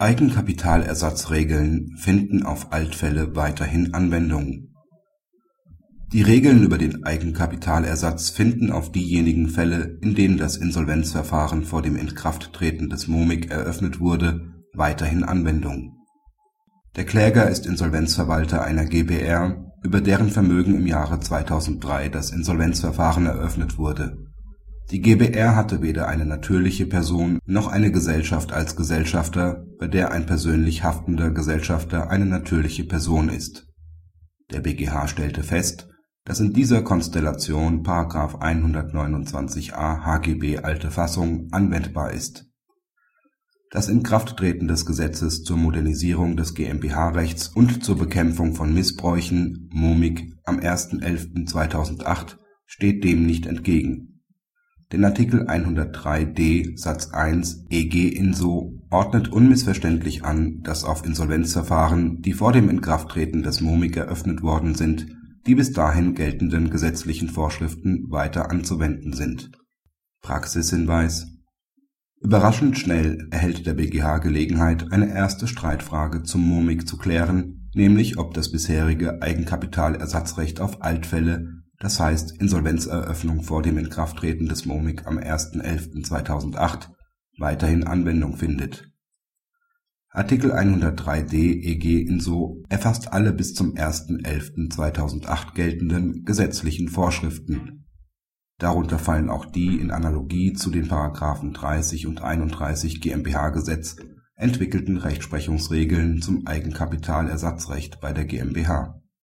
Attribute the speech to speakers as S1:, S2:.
S1: Eigenkapitalersatzregeln finden auf Altfälle weiterhin Anwendung. Die Regeln über den Eigenkapitalersatz finden auf diejenigen Fälle, in denen das Insolvenzverfahren vor dem Inkrafttreten des MoMIG eröffnet wurde, weiterhin Anwendung. Der Kläger ist Insolvenzverwalter einer GbR, über deren Vermögen im Jahre 2003 das Insolvenzverfahren eröffnet wurde die GbR hatte weder eine natürliche Person noch eine Gesellschaft als Gesellschafter, bei der ein persönlich haftender Gesellschafter eine natürliche Person ist. Der BgH stellte fest, dass in dieser Konstellation § 129a HGB alte Fassung anwendbar ist. Das Inkrafttreten des Gesetzes zur Modernisierung des GmbH-Rechts und zur Bekämpfung von Missbräuchen (MoMIG) am 1.11.2008 steht dem nicht entgegen denn Artikel 103d Satz 1 EG-InSO ordnet unmissverständlich an, dass auf Insolvenzverfahren, die vor dem Inkrafttreten des MoMIG eröffnet worden sind, die bis dahin geltenden gesetzlichen Vorschriften weiter anzuwenden sind. Praxishinweis Überraschend schnell erhält der BGH Gelegenheit, eine erste Streitfrage zum MoMIG zu klären, nämlich ob das bisherige Eigenkapitalersatzrecht auf Altfälle das heißt Insolvenzeröffnung vor dem Inkrafttreten des MoMIG am 1.11.2008, weiterhin Anwendung findet. Artikel 103d EG-InSO erfasst alle bis zum 1.11.2008 geltenden gesetzlichen Vorschriften. Darunter fallen auch die in Analogie zu den § 30 und 31 GmbH-Gesetz entwickelten Rechtsprechungsregeln zum Eigenkapitalersatzrecht bei der GmbH